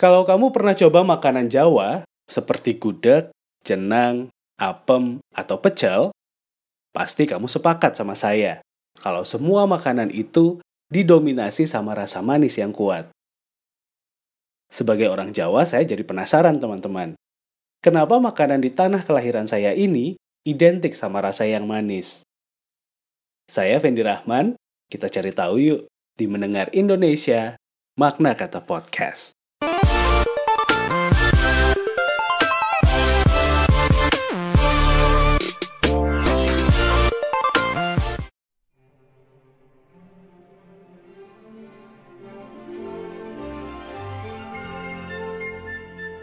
Kalau kamu pernah coba makanan Jawa, seperti gudeg, jenang, apem, atau pecel, pasti kamu sepakat sama saya kalau semua makanan itu didominasi sama rasa manis yang kuat. Sebagai orang Jawa, saya jadi penasaran teman-teman. Kenapa makanan di tanah kelahiran saya ini identik sama rasa yang manis? Saya Fendi Rahman, kita cari tahu yuk di Mendengar Indonesia, makna kata podcast.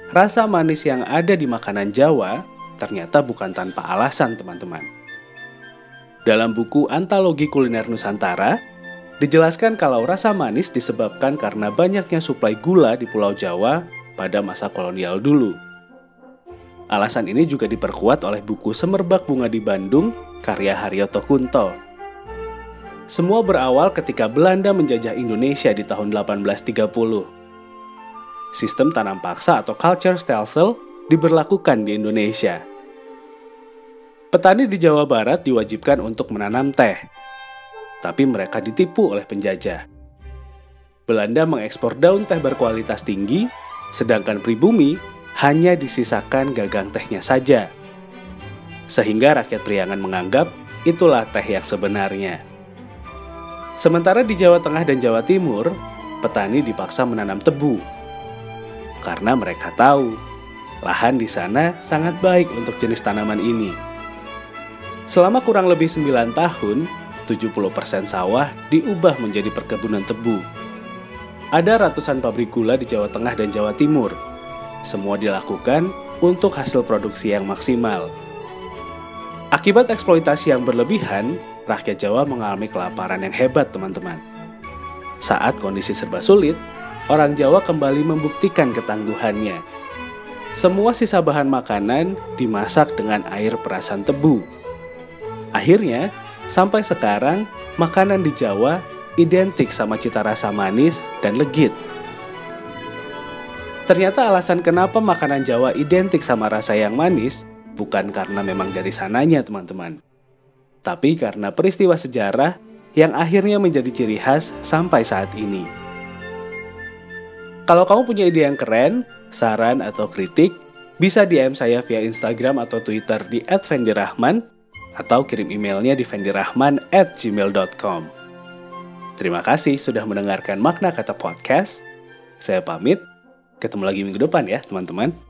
Rasa manis yang ada di makanan Jawa ternyata bukan tanpa alasan, teman-teman. Dalam buku Antologi Kuliner Nusantara, dijelaskan kalau rasa manis disebabkan karena banyaknya suplai gula di Pulau Jawa pada masa kolonial dulu. Alasan ini juga diperkuat oleh buku Semerbak Bunga di Bandung karya Haryoto Kunto. Semua berawal ketika Belanda menjajah Indonesia di tahun 1830 sistem tanam paksa atau culture stelsel diberlakukan di Indonesia. Petani di Jawa Barat diwajibkan untuk menanam teh, tapi mereka ditipu oleh penjajah. Belanda mengekspor daun teh berkualitas tinggi, sedangkan pribumi hanya disisakan gagang tehnya saja. Sehingga rakyat Priangan menganggap itulah teh yang sebenarnya. Sementara di Jawa Tengah dan Jawa Timur, petani dipaksa menanam tebu karena mereka tahu lahan di sana sangat baik untuk jenis tanaman ini. Selama kurang lebih 9 tahun, 70% sawah diubah menjadi perkebunan tebu. Ada ratusan pabrik gula di Jawa Tengah dan Jawa Timur. Semua dilakukan untuk hasil produksi yang maksimal. Akibat eksploitasi yang berlebihan, rakyat Jawa mengalami kelaparan yang hebat, teman-teman. Saat kondisi serba sulit, orang Jawa kembali membuktikan ketangguhannya. Semua sisa bahan makanan dimasak dengan air perasan tebu. Akhirnya, sampai sekarang makanan di Jawa identik sama cita rasa manis dan legit. Ternyata alasan kenapa makanan Jawa identik sama rasa yang manis bukan karena memang dari sananya, teman-teman. Tapi karena peristiwa sejarah yang akhirnya menjadi ciri khas sampai saat ini. Kalau kamu punya ide yang keren, saran atau kritik, bisa DM saya via Instagram atau Twitter di @vendirahman atau kirim emailnya di vendirahman@gmail.com. Terima kasih sudah mendengarkan makna kata podcast. Saya pamit. Ketemu lagi minggu depan ya, teman-teman.